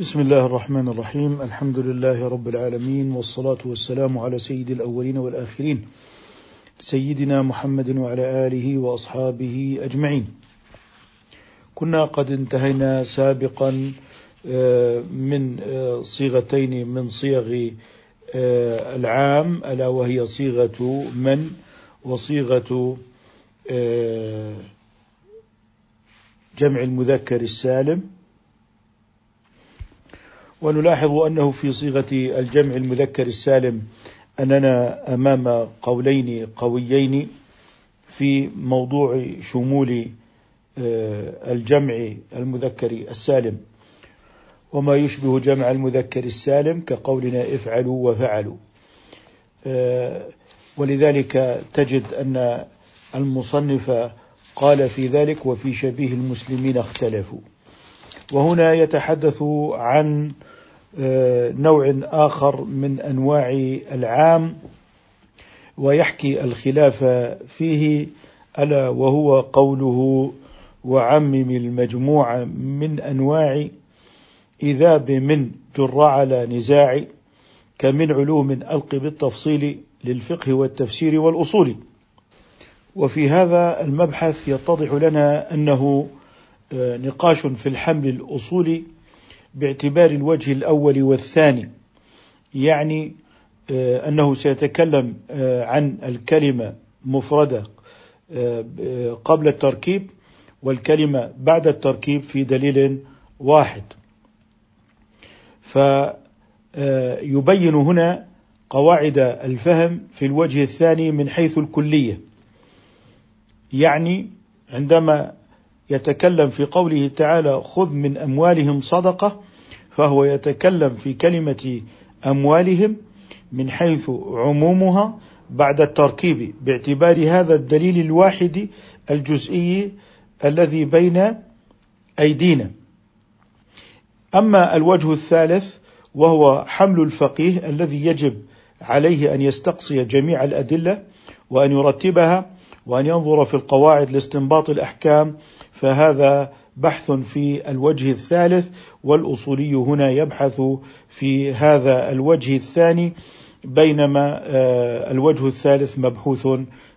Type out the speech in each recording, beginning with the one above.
بسم الله الرحمن الرحيم الحمد لله رب العالمين والصلاة والسلام على سيد الأولين والآخرين سيدنا محمد وعلى آله وأصحابه أجمعين كنا قد انتهينا سابقا من صيغتين من صيغ العام ألا وهي صيغة من وصيغة جمع المذكر السالم ونلاحظ أنه في صيغة الجمع المذكر السالم أننا أمام قولين قويين في موضوع شمول آه، الجمع المذكر السالم. وما يشبه جمع المذكر السالم كقولنا افعلوا وفعلوا. آه، ولذلك تجد أن المصنف قال في ذلك وفي شبيه المسلمين اختلفوا. وهنا يتحدث عن آه، نوع آخر من أنواع العام ويحكي الخلاف فيه ألا وهو قوله وعمم المجموع من أنواع إذا بمن جر على نزاع كمن علوم ألق بالتفصيل للفقه والتفسير والأصول. وفي هذا المبحث يتضح لنا آه، نقاش في الحمل الأصولي باعتبار الوجه الأول والثاني. يعني آه، أنه سيتكلم آه، عن الكلمة مفردة قبل التركيب والكلمة بعد التركيب في دليل واحد. فيبين هنا قواعد الفهم في الوجه الثاني من حيث الكلية. يعني عندما يتكلم في قوله تعالى خذ من أموالهم صدقة فهو يتكلم في كلمة أموالهم من حيث عمومها بعد التركيب باعتبار هذا الدليل الواحد الجزئي الذي بين أيدينا. أما الوجه الثالث وهو حمل الفقيه الذي يجب عليه أن يستقصي جميع الأدلة وأن يرتبها وأن ينظر في القواعد لاستنباط الأحكام فهذا بحث في الوجه الثالث والأصولي هنا يبحث في هذا الوجه الثاني بينما آه، الوجه الثالث مبحوث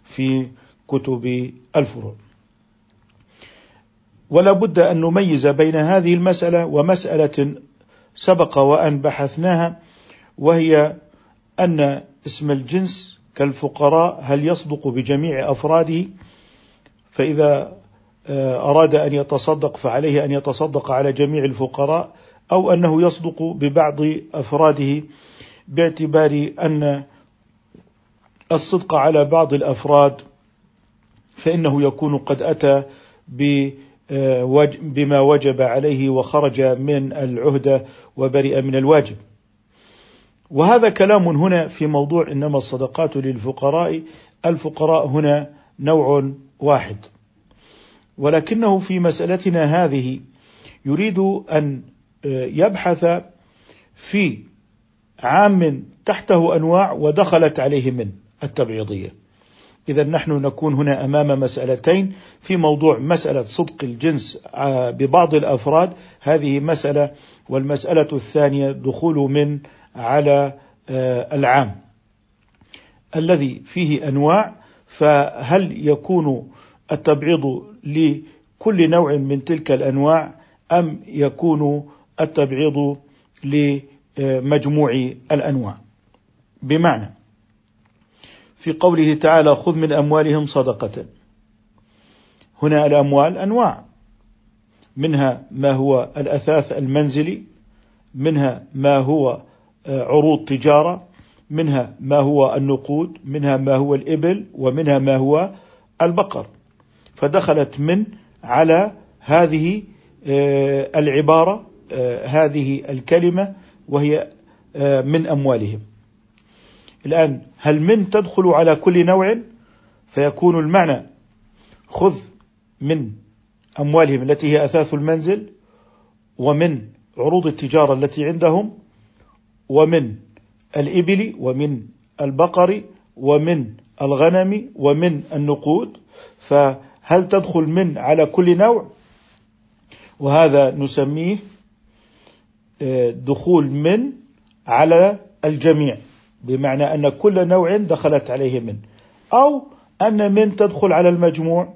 في كتب الفروع. ولا بد أن نميز بين هذه المسألة ومسألة سبق وأن بحثناها وهي أن اسم الجنس كالفقراء هل يصدق بجميع أفراده؟ فإذا آه، أراد أن يتصدق فعليه أن يتصدق على جميع الفقراء أو أنه يصدق ببعض أفراده باعتبار أن الصدق على بعض الأفراد فإنه يكون قد أتى آه، بما وجب عليه وخرج من العهدة وبرئ من الواجب. وهذا كلام هنا في موضوع إنما الصدقات للفقراء. الفقراء هنا نوع واحد. ولكنه في مسألتنا هذه يريد أن آه، يبحث في عام تحته أنواع ودخلت عليه من التبعيضية. إذا نحن نكون هنا أمام مسألتين في موضوع مسألة صدق الجنس آه، ببعض الأفراد هذه مسألة والمسألة الثانية دخول من على آه، العام الذي فيه أنواع فهل يكون التبعيض لكل نوع من تلك الأنواع أم يكون التبعيض لمجموع الأنواع. بمعنى في قوله تعالى خذ من أموالهم صدقة. هنا الأموال أنواع منها ما هو الأثاث المنزلي منها ما هو عروض تجارة منها ما هو النقود منها ما هو الإبل ومنها ما هو البقر. فدخلت من على هذه آه، العبارة آه، هذه الكلمة وهي آه، من أموالهم. الآن هل من تدخل على كل نوع؟ فيكون المعنى خذ من أموالهم التي هي أثاث المنزل ومن عروض التجارة التي عندهم ومن الإبل ومن البقر ومن الغنم ومن النقود. ف هل تدخل من على كل نوع؟ وهذا نسميه آه، دخول من على الجميع بمعنى أن كل نوع دخلت عليه من. أو أن من تدخل على المجموع.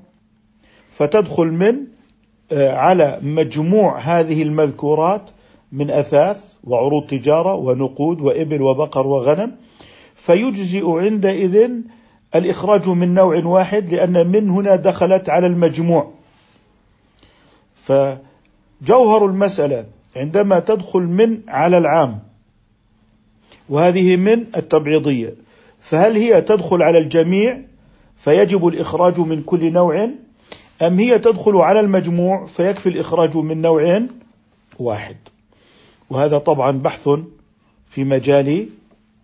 فتدخل من آه، على مجموع هذه المذكورات من أثاث وعروض تجارة ونقود وإبل وبقر وغنم فيجزئ عندئذ الإخراج من نوع واحد لأن من هنا دخلت على المجموع. فجوهر المسألة عندما تدخل من على العام وهذه من التبعيضية. فهل هي تدخل على الجميع؟ فيجب الإخراج من كل نوع. أم هي تدخل على المجموع؟ فيكفي الإخراج من نوع واحد. وهذا طبعا بحث في مجال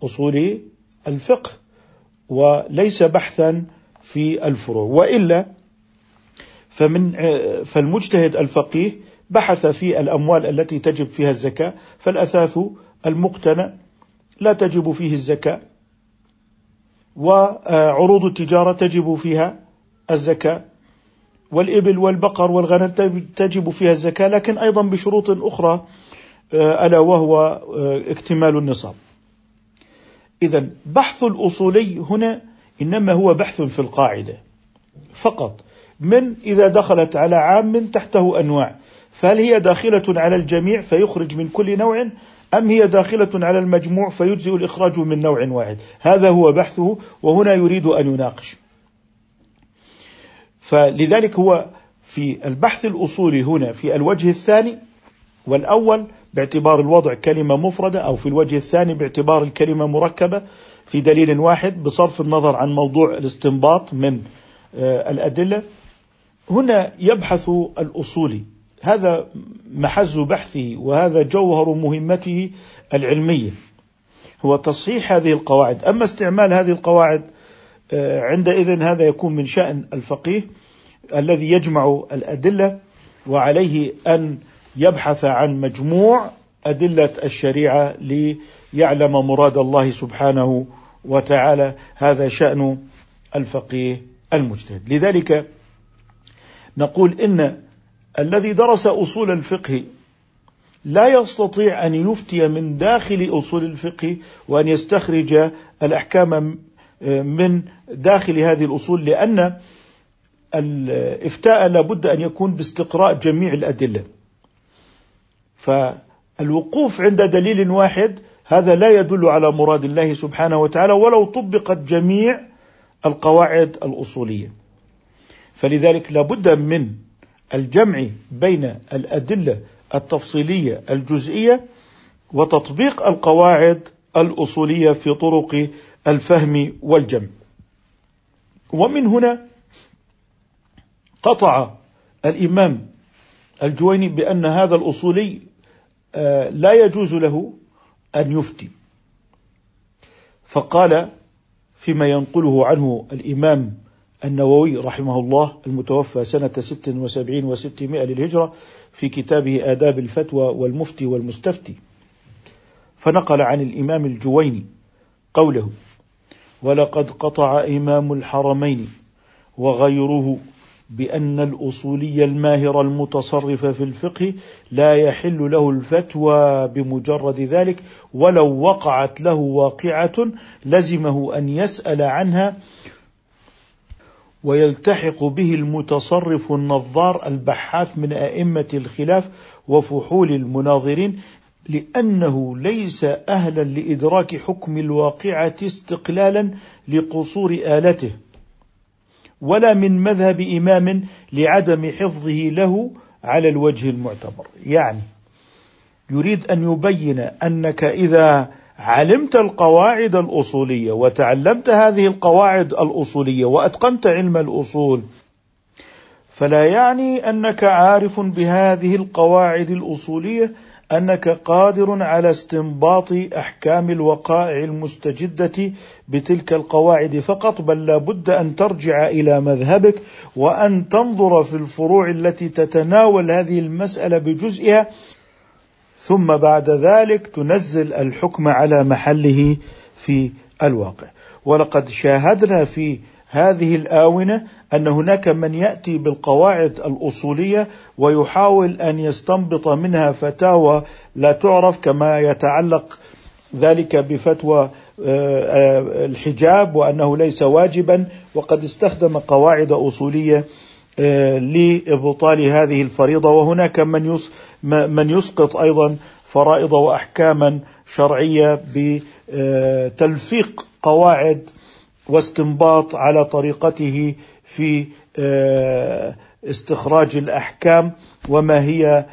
أصول الفقه. وليس بحثا في الفروع. وإلا فمن فالمجتهد الفقيه بحث في الأموال التي تجب فيها الزكاة فالأثاث المقتنى لا تجب فيه الزكاة وعروض التجارة تجب فيها الزكاة والإبل والبقر والغنم تجب فيها الزكاة لكن أيضا بشروط أخرى ألا وهو اكتمال النصاب. إذا بحث الأصولي هنا إنما هو بحث في القاعدة. فقط. من إذا دخلت على عام تحته أنواع. فهل هي داخلة على الجميع فيخرج من كل نوع؟ أم هي داخلة على المجموع فيجزئ الإخراج من نوع واحد؟ هذا هو بحثه وهنا يريد أن يناقش. فلذلك هو في البحث الأصولي هنا في الوجه الثاني والأول باعتبار الوضع كلمة مفردة أو في الوجه الثاني باعتبار الكلمة مركبة في دليل واحد بصرف النظر عن موضوع الاستنباط من آه، الأدلة. هنا يبحث الأصولي. هذا محز بحثه وهذا جوهر مهمته العلمية. هو تصحيح هذه القواعد. أما استعمال هذه القواعد آه، عندئذ هذا يكون من شأن الفقيه الذي يجمع الأدلة وعليه أن يبحث عن مجموع أدلة الشريعة ليعلم مراد الله سبحانه وتعالى هذا شأن الفقيه المجتهد. لذلك نقول إن الذي درس أصول الفقه لا يستطيع أن يفتي من داخل أصول الفقه وأن يستخرج الأحكام من داخل هذه الأصول لأن الإفتاء لابد أن يكون باستقراء جميع الأدلة. فالوقوف عند دليل واحد هذا لا يدل على مراد الله سبحانه وتعالى ولو طبقت جميع القواعد الأصولية. فلذلك لابد من الجمع بين الأدلة التفصيلية الجزئية وتطبيق القواعد الأصولية في طرق الفهم والجمع. ومن هنا قطع الإمام الجويني بأن هذا الأصولي لا يجوز له أن يفتي. فقال فيما ينقله عنه الإمام النووي رحمه الله المتوفى سنة ست وسبعين وستمائة للهجرة في كتابه آداب الفتوى والمفتي والمستفتي. فنقل عن الإمام الجويني قوله ولقد قطع إمام الحرمين وغيره بأن الأصولي الماهر المتصرف في الفقه لا يحل له الفتوى بمجرد ذلك ولو وقعت له واقعة لزمه أن يسأل عنها ويلتحق به المتصرف النظار البحاث من أئمة الخلاف وفحول المناظرين لأنه ليس أهلا لإدراك حكم الواقعة استقلالا لقصور آلته. ولا من مذهب إمام لعدم حفظه له على الوجه المعتبر. يعني يريد أن يبين أنك إذا علمت القواعد الأصولية وتعلمت هذه القواعد الأصولية وأتقنت علم الأصول فلا يعني أنك عارف بهذه القواعد الأصولية أنك قادر على استنباط أحكام الوقائع المستجدة بتلك القواعد فقط بل لا بد أن ترجع إلى مذهبك وأن تنظر في الفروع التي تتناول هذه المسألة بجزئها ثم بعد ذلك تنزل الحكم على محله في الواقع. ولقد شاهدنا في هذه الآونة أن هناك من يأتي بالقواعد الأصولية ويحاول أن يستنبط منها فتاوى لا تعرف كما يتعلق ذلك بفتوى آه، آه، الحجاب وأنه ليس واجبا وقد استخدم قواعد أصولية آه، لإبطال هذه الفريضة. وهناك من من يسقط أيضا فرائض واحكاما شرعية بتلفيق قواعد واستنباط على طريقته في استخراج الأحكام وما هي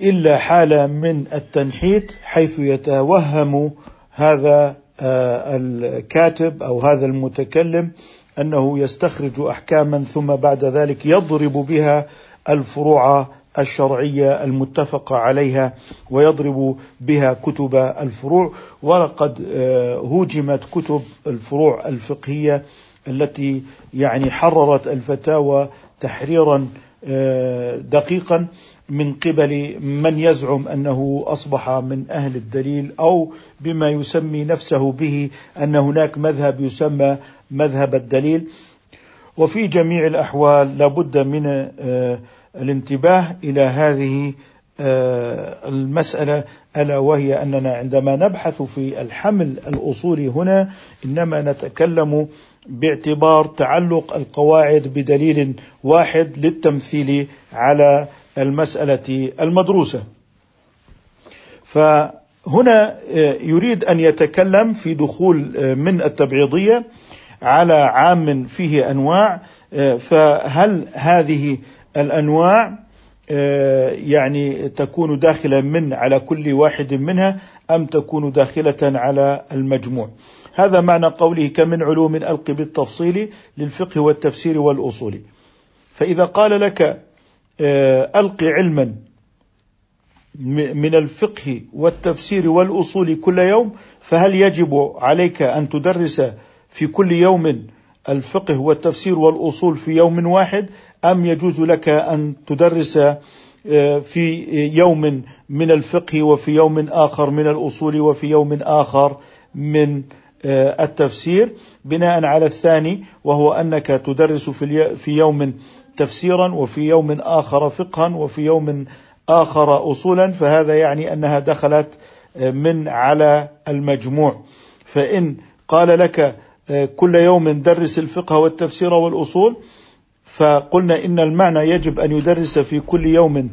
إلا حالة من التنحيت حيث يتوهم هذا آه، الكاتب أو هذا المتكلم أنه يستخرج أحكاما ثم بعد ذلك يضرب بها الفروع الشرعية المتفق عليها ويضرب بها كتب الفروع. ولقد آه، هوجمت كتب الفروع الفقهية التي يعني حررت الفتاوى تحريرا آه، دقيقا من قبل من يزعم أنه أصبح من أهل الدليل أو بما يسمي نفسه به أن هناك مذهب يسمى مذهب الدليل. وفي جميع الأحوال لابد من آه، الانتباه إلى هذه آه، المسألة ألا وهي أننا عندما نبحث في الحمل الأصولي هنا إنما نتكلم باعتبار تعلق القواعد بدليل واحد للتمثيل على المسألة المدروسة. فهنا آه، يريد أن يتكلم في دخول آه، من التبعيضية على عام فيه أنواع آه، فهل هذه الأنواع يعني تكون داخلة من على كل واحد منها أم تكون داخلة على المجموع. هذا معنى قوله كمن علوم ألق بالتفصيل للفقه والتفسير والأصول فإذا قال لك آه، ألقي علما من الفقه والتفسير والأصول كل يوم فهل يجب عليك أن تدرس في كل يوم الفقه والتفسير والأصول في يوم واحد؟ أم يجوز لك أن تدرس آه، في يوم من الفقه وفي يوم آخر من الأصول وفي يوم آخر من آه، التفسير بناء على الثاني وهو أنك تدرس في يوم تفسيرا وفي يوم آخر فقها وفي يوم آخر اصولا فهذا يعني أنها دخلت آه، من على المجموع. فإن قال لك كل يوم درس الفقه والتفسير والأصول فقلنا إن المعنى يجب أن يدرس في كل يوم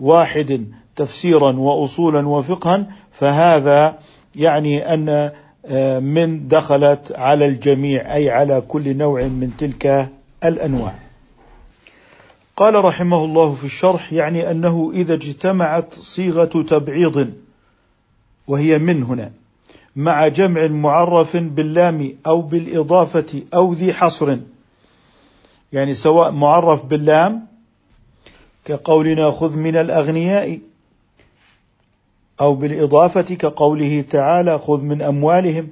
واحد تفسيرا واصولا وفقها فهذا يعني أن آه، من دخلت على الجميع أي على كل نوع من تلك الأنواع. قال رحمه الله في الشرح يعني أنه إذا اجتمعت صيغة تبعيض وهي من هنا مع جمع معرف باللام أو بالإضافة أو ذي حصر يعني سواء معرف باللام كقولنا خذ من الأغنياء أو بالإضافة كقوله تعالى خذ من أموالهم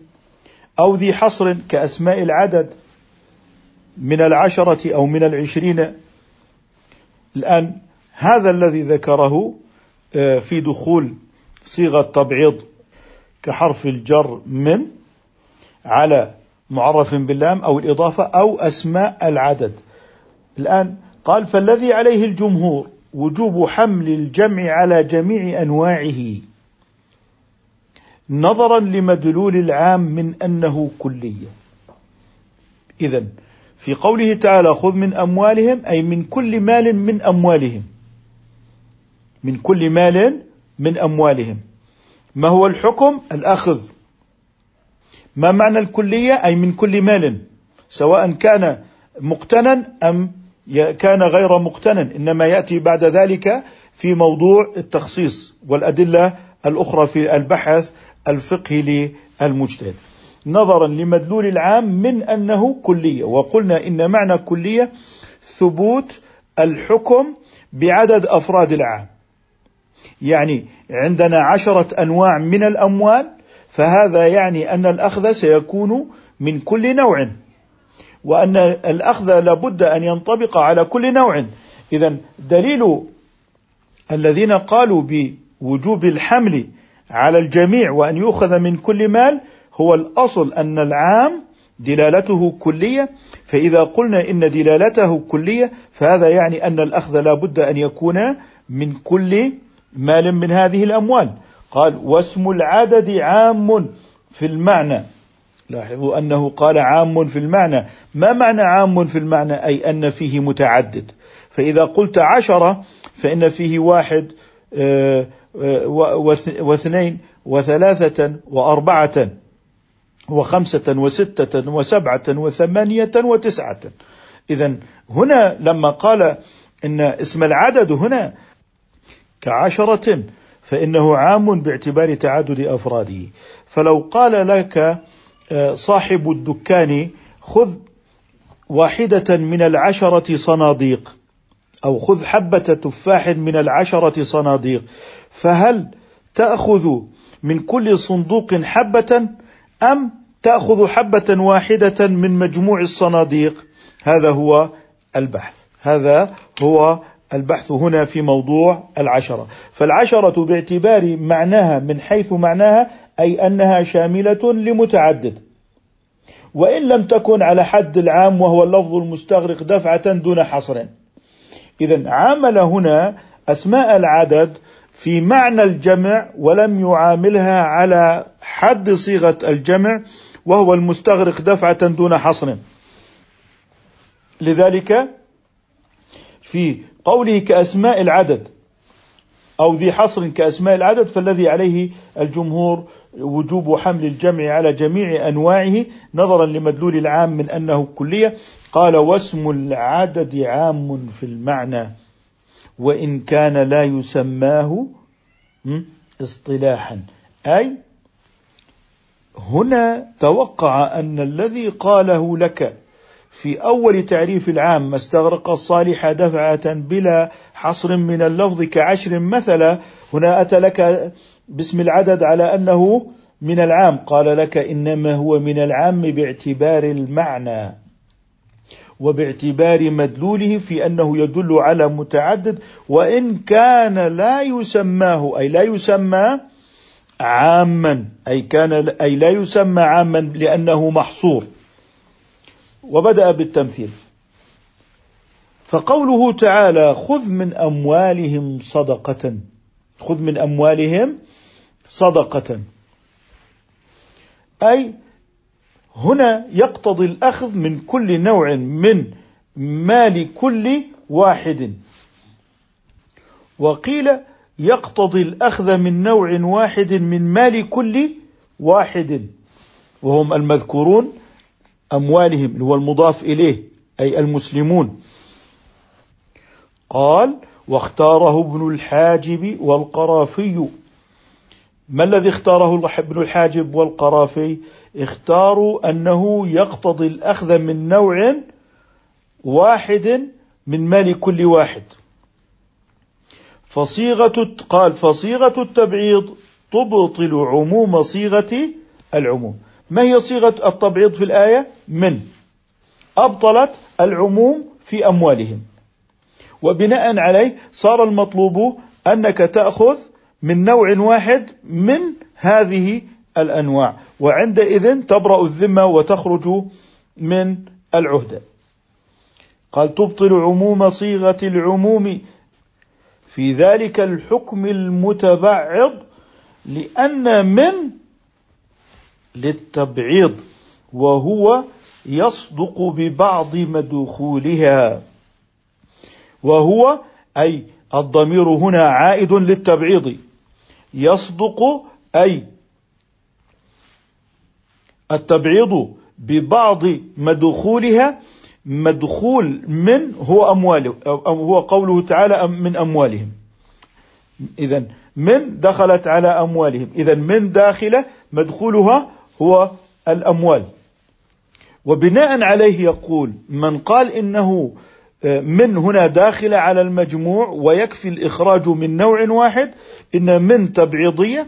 أو ذي حصر كأسماء العدد من العشرة أو من العشرين. الآن هذا الذي ذكره آه، في دخول صيغة تبعيض كحرف الجر من على معرف باللام أو الإضافة أو أسماء العدد. الآن قال فالذي عليه الجمهور وجوب حمل الجمع على جميع أنواعه نظرا لمدلول العام من أنه كلية. إذا في قوله تعالى خذ من أموالهم أي من كل مال من أموالهم. من كل مال من أموالهم. ما هو الحكم؟ الأخذ. ما معنى الكلية؟ أي من كل مال سواء كان مقتنا أم كان غير مقتنا إنما يأتي بعد ذلك في موضوع التخصيص والأدلة الأخرى في البحث الفقهي للمجتهد. نظرا لمدلول العام من أنه كلية وقلنا إن معنى كلية ثبوت الحكم بعدد أفراد العام. يعني عندنا عشرة أنواع من الأموال فهذا يعني أن الأخذ سيكون من كل نوع. وأن الأخذ لابد أن ينطبق على كل نوع. اذا دليل الذين قالوا بوجوب الحمل على الجميع وأن يؤخذ من كل مال هو الأصل أن العام دلالته كلية. فإذا قلنا إن دلالته كلية فهذا يعني أن الأخذ لا بد أن يكون من كل مال من هذه الأموال. قال واسم العدد عام في المعنى. لاحظوا أنه قال عام في المعنى. ما معنى عام في المعنى؟ أي أن فيه متعدد. فإذا قلت عشرة فإن فيه واحد آه، آه، واثنين وثلاثة وأربعة وخمسة وستة وسبعة وثمانية وتسعة. إذا هنا لما قال إن اسم العدد هنا كعشرة فإنه عام باعتبار تعدد أفراده. فلو قال لك صاحب الدكان خذ واحدة من العشرة صناديق أو خذ حبة تفاح من العشرة صناديق. فهل تأخذ من كل صندوق حبة أم تأخذ حبة واحدة من مجموع الصناديق؟ هذا هو البحث. هذا هو البحث هنا في موضوع العشرة. فالعشرة باعتبار معناها من حيث معناها أي أنها شاملة لمتعدد. وإن لم تكن على حد العام وهو اللفظ المستغرق دفعة دون حصر. إذا عامل هنا أسماء العدد في معنى الجمع ولم يعاملها على حد صيغة الجمع وهو المستغرق دفعة دون حصر. لذلك في قوله كأسماء العدد أو ذي حصر كأسماء العدد فالذي عليه الجمهور وجوب حمل الجمع على جميع أنواعه نظرا لمدلول العام من أنه كلية. قال واسم العدد عام في المعنى وإن كان لا يسماه اصطلاحا. أي هنا توقع أن الذي قاله لك في أول تعريف العام ما استغرق الصالح دفعة بلا حصر من اللفظ كعشر مثلا هنا أتى لك باسم العدد على أنه من العام. قال لك إنما هو من العام باعتبار المعنى وباعتبار مدلوله في أنه يدل على متعدد وإن كان لا يسماه أي لا يسمى عاما أي كان أي لا يسمى عاما لأنه محصور. وبدأ بالتمثيل. فقوله تعالى خذ من أموالهم صدقة. خذ من أموالهم صدقة. أي هنا يقتضي الأخذ من كل نوع من مال كل واحد. وقيل يقتضي الأخذ من نوع واحد من مال كل واحد. وهم المذكورون أموالهم اللي هو المضاف إليه أي المسلمون. قال واختاره ابن الحاجب والقرافي. ما الذي اختاره ابن الحاجب والقرافي؟ اختاروا أنه يقتضي الأخذ من نوع واحد من مال كل واحد. فصيغة قال فصيغة التبعيض تبطل عموم صيغة العموم. ما هي صيغة التبعيض في الآية؟ من أبطلت العموم في أموالهم. وبناء عليه صار المطلوب أنك تأخذ من نوع واحد من هذه الأنواع. وعندئذ تبرأ الذمة وتخرج من العهدة قال تبطل عموم صيغة العموم. في ذلك الحكم المتبعض لأن من للتبعيض وهو يصدق ببعض مدخولها. وهو أي الضمير هنا عائد للتبعيض. يصدق أي التبعيض ببعض مدخولها مدخول من هو أمواله أو هو قوله تعالى من أموالهم. إذا من دخلت على أموالهم. إذا من داخلة مدخولها هو الأموال. وبناء عليه يقول من قال إنه من هنا داخلة على المجموع ويكفي الإخراج من نوع واحد إن من تبعيضية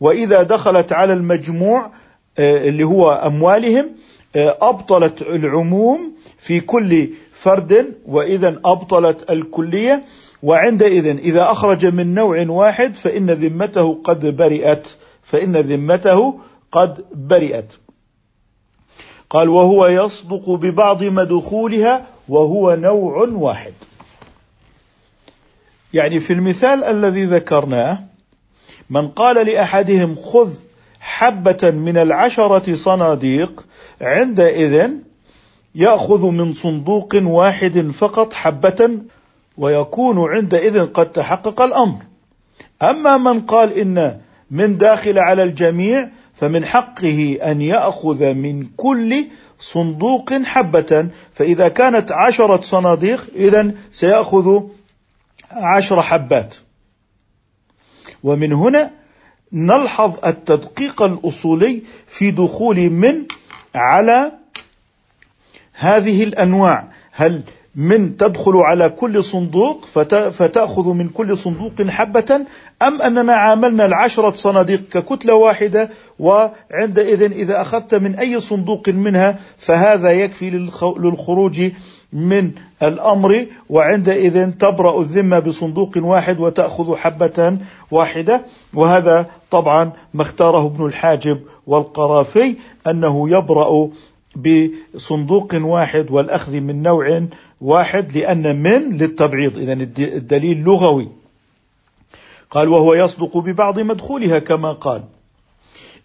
وإذا دخلت على المجموع آه، اللي هو أموالهم آه، أبطلت العموم في كل فرد وإذا أبطلت الكلية. وعندئذ إذا أخرج من نوع واحد فإن ذمته قد برئت فإن ذمته قد برئت. قال وهو يصدق ببعض مدخولها وهو نوع واحد. يعني في المثال الذي ذكرناه من قال لأحدهم خذ حبة من العشرة صناديق عندئذ يأخذ من صندوق واحد فقط حبة ويكون عندئذ قد تحقق الأمر. أما من قال إن من داخل على الجميع فمن حقه أن يأخذ من كل صندوق حبة فإذا كانت عشرة صناديق اذا سيأخذ عشر حبات. ومن هنا نلحظ التدقيق الأصولي في دخول من على هذه الأنواع. هل من تدخل على كل صندوق فتأخذ من كل صندوق حبة أم أننا عاملنا العشرة صناديق ككتلة واحدة وعندئذ إذا أخذت من أي صندوق منها فهذا يكفي للخروج من الأمر وعندئذ تبرأ الذمة بصندوق واحد وتأخذ حبة واحدة وهذا طبعا ما اختاره ابن الحاجب والقرافي أنه يبرأ بصندوق واحد والأخذ من نوع واحد لأن من للتبعيض. إذا الدليل لغوي. قال وهو يصدق ببعض مدخولها كما قال.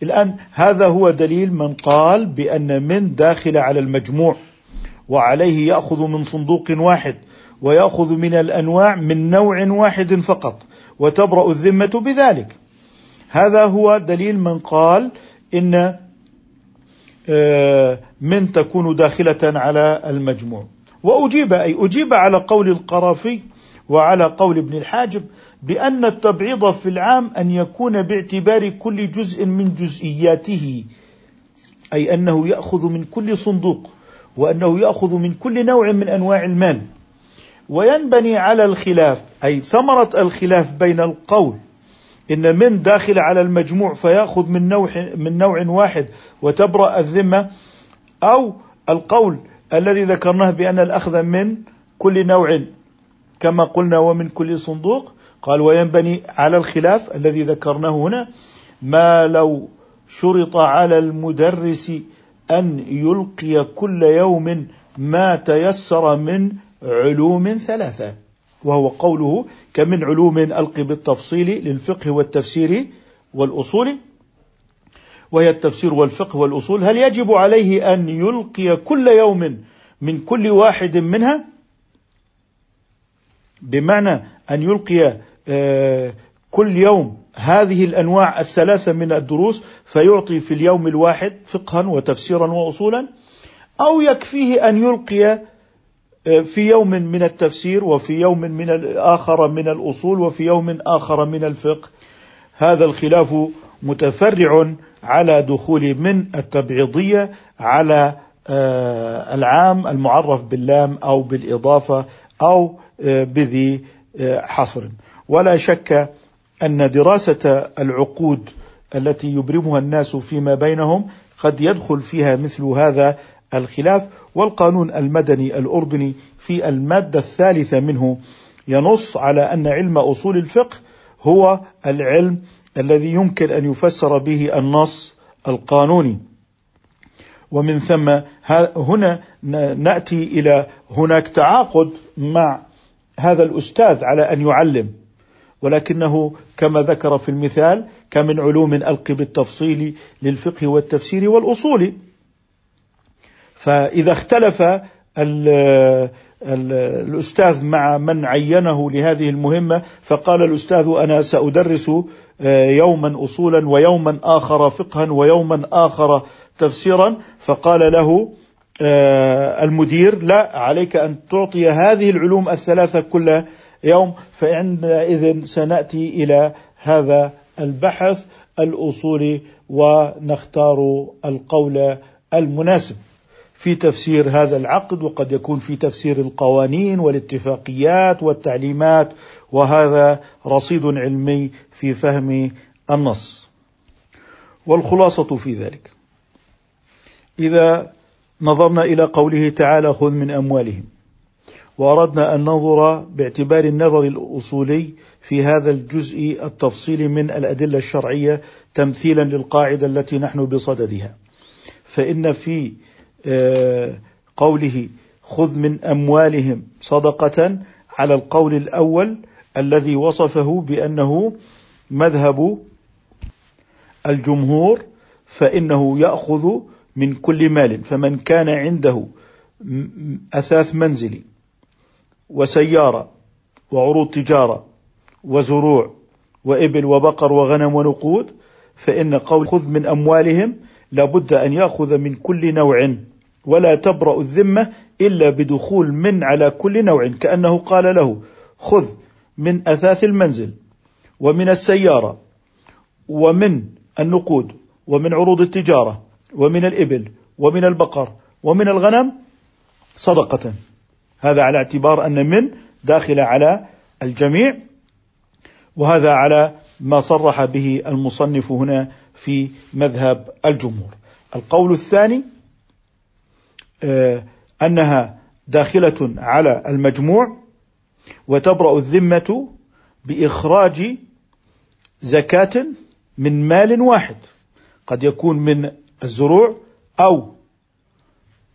الآن هذا هو دليل من قال بأن من داخل على المجموع وعليه يأخذ من صندوق واحد ويأخذ من الأنواع من نوع واحد فقط وتبرأ الذمة بذلك. هذا هو دليل من قال إن آه، من تكون داخلة على المجموع. وأجيب أي أجيب على قول القرافي وعلى قول ابن الحاجب بأن التبعيض في العام أن يكون باعتبار كل جزء من جزئياته أي أنه يأخذ من كل صندوق وأنه يأخذ من كل نوع من أنواع المال. وينبني على الخلاف أي ثمرة الخلاف بين القول إن من داخل على المجموع فيأخذ من نوع من نوع واحد وتبرأ الذمة أو القول الذي ذكرناه بأن الأخذ من كل نوع كما قلنا ومن كل صندوق. قال وينبني على الخلاف الذي ذكرناه هنا. ما لو شرط على المدرس أن يلقي كل يوم ما تيسر من علوم ثلاثة وهو قوله كمن علوم ألقي بالتفصيل للفقه والتفسير والأصول وهي التفسير والفقه والأصول هل يجب عليه أن يلقي كل يوم من كل واحد منها؟ بمعنى أن يلقي آه، كل يوم هذه الأنواع الثلاثة من الدروس فيعطي في اليوم الواحد فقها وتفسيرا وأصولا أو يكفيه أن يلقي آه، في يوم من التفسير وفي يوم من الآخر من الأصول وفي يوم آخر من الفقه. هذا الخلاف متفرع على دخول من التبعيضية على آه، العام المعرف باللام أو بالإضافة أو آه، بذي حصر. ولا شك أن دراسة العقود التي يبرمها الناس فيما بينهم قد يدخل فيها مثل هذا الخلاف والقانون المدني الأردني في المادة الثالثة منه ينص على أن علم أصول الفقه هو العلم الذي يمكن أن يفسر به النص القانوني. ومن ثم هنا نأتي إلى هناك تعاقد مع هذا الأستاذ على أن يعلم. ولكنه كما ذكر في المثال كمن علوم القي بالتفصيل للفقه والتفسير والأصول. فإذا اختلف الأستاذ مع من عينه لهذه المهمة فقال الأستاذ أنا سأدرس آه، يوما أصولا ويوما آخر فقها ويوما آخر تفسيرا. فقال له آه، المدير لا عليك أن تعطي هذه العلوم الثلاثة كل يوم فعندئذ سنأتي إلى هذا البحث الأصولي ونختار القول المناسب. في تفسير هذا العقد وقد يكون في تفسير القوانين والاتفاقيات والتعليمات وهذا رصيد علمي في فهم النص. والخلاصة في ذلك. إذا نظرنا إلى قوله تعالى خذ من أموالهم. وأردنا أن ننظر باعتبار النظر الأصولي في هذا الجزء التفصيلي من الأدلة الشرعية تمثيلا للقاعدة التي نحن بصددها. فإن في قوله خذ من أموالهم صدقة على القول الأول الذي وصفه بأنه مذهب الجمهور فإنه يأخذ من كل مال فمن كان عنده أثاث منزلي وسيارة وعروض تجارة وزروع وإبل وبقر وغنم ونقود فإن قول خذ من أموالهم لابد أن يأخذ من كل نوع ولا تبرأ الذمة إلا بدخول من على كل نوع كأنه قال له خذ من أثاث المنزل ومن السيارة ومن النقود ومن عروض التجارة ومن الإبل ومن البقر ومن الغنم صدقة. هذا على اعتبار أن من داخلة على الجميع وهذا على ما صرح به المصنف هنا في مذهب الجمهور. القول الثاني آه، أنها داخلة على المجموع وتبرأ الذمة بإخراج زكاة من مال واحد. قد يكون من الزروع أو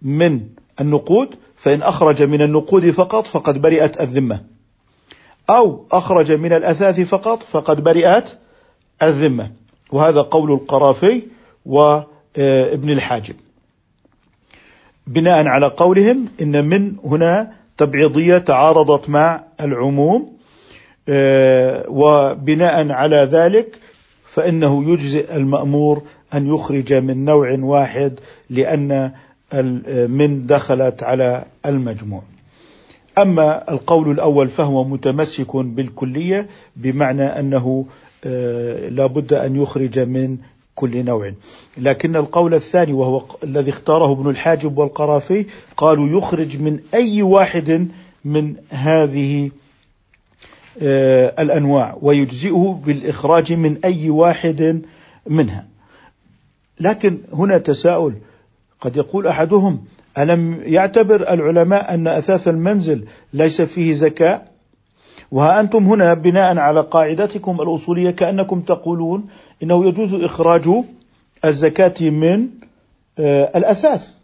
من النقود فإن أخرج من النقود فقط فقد برئت الذمة. أو أخرج من الأثاث فقط فقد برئت الذمة. وهذا قول القرافي وابن الحاجب. بناء على قولهم إن من هنا تبعيضية تعارضت مع العموم آه، وبناء على ذلك فإنه يجزئ المأمور أن يخرج من نوع واحد لأن من دخلت على المجموع. أما القول الأول فهو متمسك بالكلية بمعنى أنه آه، لا بد أن يخرج من كل نوع. لكن القول الثاني وهو الذي اختاره ابن الحاجب والقرافي قالوا يخرج من أي واحد من هذه آه، الأنواع ويجزئه بالإخراج من أي واحد منها. لكن هنا تساؤل قد يقول أحدهم ألم يعتبر العلماء أن أثاث المنزل ليس فيه زكاة؟ وها أنتم هنا بناء على قاعدتكم الأصولية كأنكم تقولون إنه يجوز إخراج الزكاة من آه، الأثاث.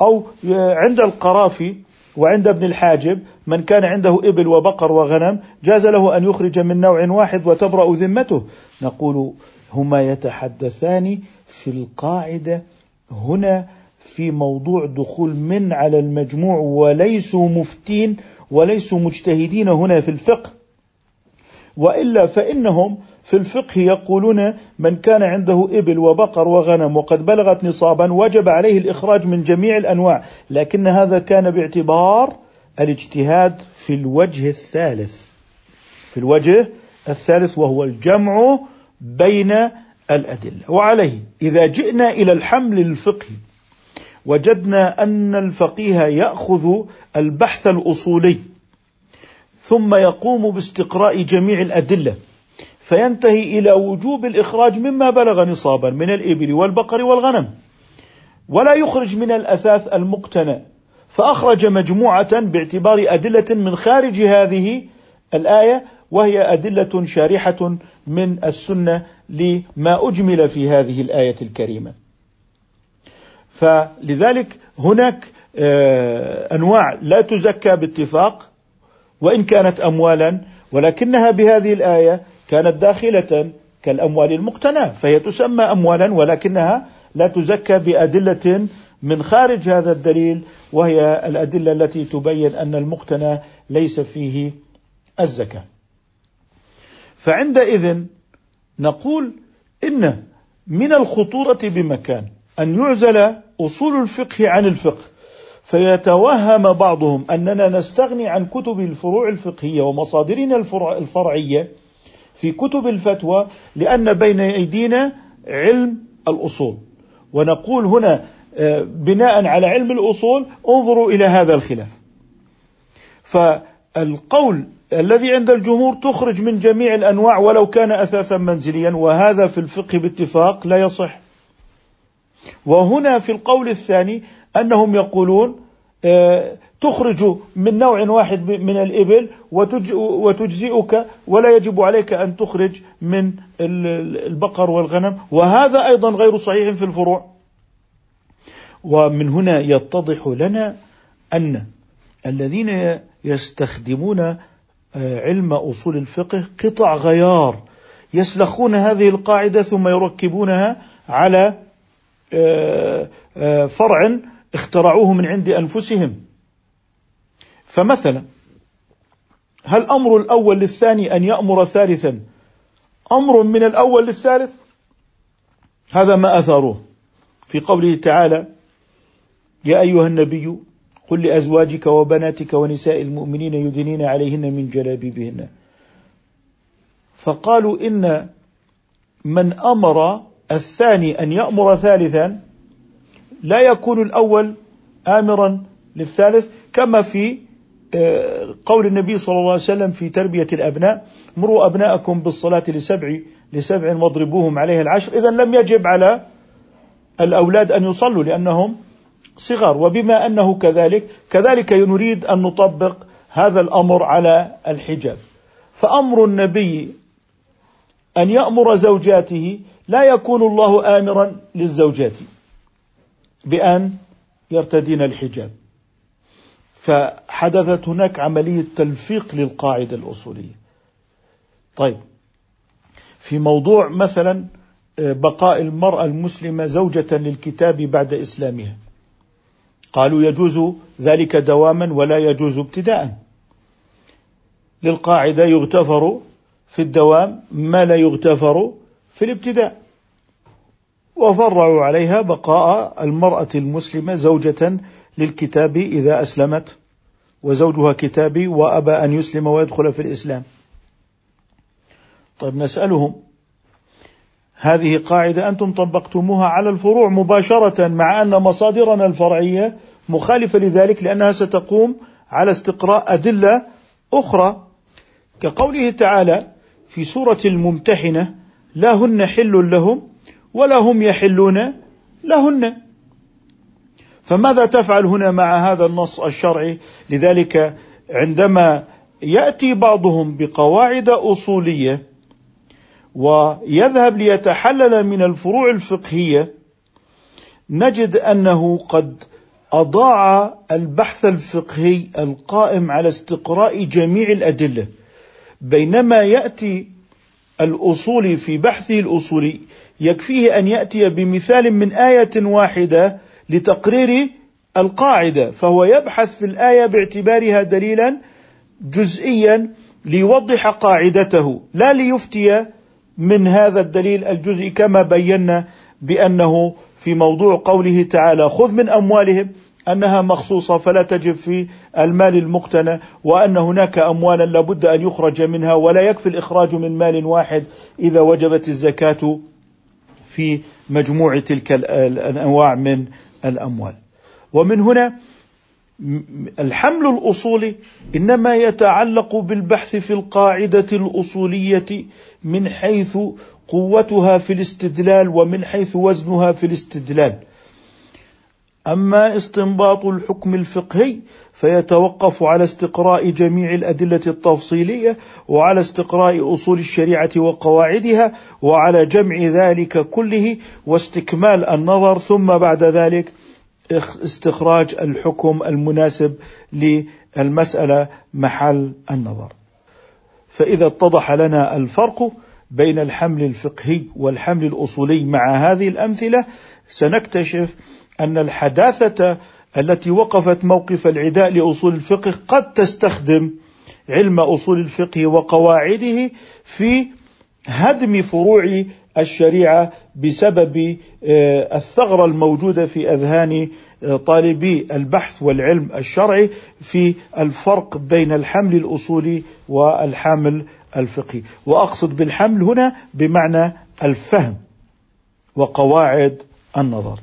أو آه، عند القرافي وعند ابن الحاجب من كان عنده إبل وبقر وغنم جاز له أن يخرج من نوع واحد وتبرأ ذمته. نقول هما يتحدثان في القاعدة هنا في موضوع دخول من على المجموع وليسوا مفتين وليسوا مجتهدين هنا في الفقه. وإلا فإنهم في الفقه يقولون من كان عنده إبل وبقر وغنم وقد بلغت نصابا وجب عليه الإخراج من جميع الأنواع لكن هذا كان باعتبار الاجتهاد في الوجه الثالث. في الوجه الثالث وهو الجمع بين الأدلة. وعليه إذا جئنا إلى الحمل الفقهي وجدنا أن الفقيه يأخذ البحث الأصولي ثم يقوم باستقراء جميع الأدلة. فينتهي إلى وجوب الإخراج مما بلغ نصابا من الإبل والبقر والغنم ولا يخرج من الأثاث المقتنى فأخرج مجموعة باعتبار أدلة من خارج هذه الآية وهي أدلة شارحة من السنة لما أجمل في هذه الآية الكريمة. فلذلك هناك آه، أنواع لا تزكى باتفاق وإن كانت اموالا ولكنها بهذه الآية كانت داخلة كالأموال المقتناة فهي تسمى اموالا ولكنها لا تزكى بأدلة من خارج هذا الدليل وهي الأدلة التي تبين أن المقتنى ليس فيه الزكاة. فعندئذ نقول إن من الخطورة بمكان أن يعزل أصول الفقه عن الفقه فيتوهم بعضهم أننا نستغني عن كتب الفروع الفقهية ومصادرنا الفرع الفرعية في كتب الفتوى لأن بين أيدينا علم الأصول. ونقول هنا آه، بناء على علم الأصول انظروا إلى هذا الخلاف. فالقول الذي عند الجمهور تخرج من جميع الأنواع ولو كان اثاثا منزليا وهذا في الفقه باتفاق لا يصح. وهنا في القول الثاني أنهم يقولون آه، تخرج من نوع واحد من الإبل وتجزئك ولا يجب عليك أن تخرج من البقر والغنم. وهذا أيضا غير صحيح في الفروع. ومن هنا يتضح لنا أن الذين يستخدمون آه، علم أصول الفقه قطع غيار. يسلخون هذه القاعدة ثم يركبونها على آه، آه، فرع اخترعوه من عند أنفسهم. فمثلا هل أمر الأول للثاني أن يأمر ثالثا؟ أمر من الأول للثالث؟ هذا ما أثروه في قوله تعالى يا أيها النبي قل لأزواجك وبناتك ونساء المؤمنين يدنين عليهن من جلابيبهن. فقالوا إن من أمر الثاني أن يأمر ثالثا لا يكون الأول آمرا للثالث كما في قول النبي صلى الله عليه وسلم في تربية الأبناء مروا أبناءكم بالصلاة لسبع لسبع واضربوهم عليها العشر. إذا لم يجب على الأولاد أن يصلوا لأنهم صغار. وبما أنه كذلك كذلك نريد أن نطبق هذا الأمر على الحجاب. فأمر النبي أن يأمر زوجاته لا يكون الله آمرا للزوجات بأن يرتدين الحجاب. فحدثت هناك عملية تلفيق للقاعدة الأصولية. طيب في موضوع مثلا آه، بقاء المرأة المسلمة زوجة للكتاب بعد إسلامها. قالوا يجوز ذلك دواما ولا يجوز ابتداء. للقاعدة يغتفر في الدوام ما لا يغتفر في الابتداء. وفرعوا عليها بقاء المرأة المسلمة زوجة للكتاب إذا أسلمت. وزوجها كتابي وأبى أن يسلم ويدخل في الإسلام. طيب نسألهم. هذه قاعدة أنتم طبقتموها على الفروع مباشرة مع أن مصادرنا الفرعية مخالفة لذلك لأنها ستقوم على استقراء أدلة أخرى. كقوله تعالى في سورة الممتحنة لا هن حل لهم ولا هم يحلون لهن. فماذا تفعل هنا مع هذا النص الشرعي؟ لذلك عندما يأتي بعضهم بقواعد أصولية ويذهب ليتحلل من الفروع الفقهية نجد أنه قد أضاع البحث الفقهي القائم على استقراء جميع الأدلة. بينما يأتي الأصولي في بحثه الأصولي يكفيه أن يأتي بمثال من آية واحدة لتقرير القاعدة فهو يبحث في الآية باعتبارها دليلا جزئيا ليوضح قاعدته لا ليفتي من هذا الدليل الجزئي كما بينا بأنه في موضوع قوله تعالى خذ من أموالهم أنها مخصوصة فلا تجب في المال المقتنى وأن هناك اموالا لابد أن يخرج منها ولا يكفي الإخراج من مال واحد إذا وجبت الزكاة في مجموع تلك الأنواع من الأموال. ومن هنا الحمل الأصولي إنما يتعلق بالبحث في القاعدة الأصولية من حيث قوتها في الاستدلال ومن حيث وزنها في الاستدلال. أما استنباط الحكم الفقهي فيتوقف على استقراء جميع الأدلة التفصيلية وعلى استقراء أصول الشريعة وقواعدها وعلى جمع ذلك كله واستكمال النظر ثم بعد ذلك استخراج الحكم المناسب للمسألة محل النظر. فإذا اتضح لنا الفرق بين الحمل الفقهي والحمل الأصولي مع هذه الأمثلة سنكتشف أن الحداثة التي وقفت موقف العداء لأصول الفقه قد تستخدم علم أصول الفقه وقواعده في هدم فروع الشريعة بسبب آه، الثغرة الموجودة في أذهان آه، طالبي البحث والعلم الشرعي في الفرق بين الحمل الاصولي والحامل الفقهي، وأقصد بالحمل هنا بمعنى الفهم وقواعد النظر.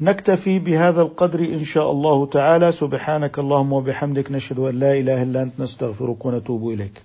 نكتفي بهذا القدر إن شاء الله تعالى سبحانك اللهم وبحمدك نشهد أن لا إله إلا أنت نستغفرك ونتوب إليك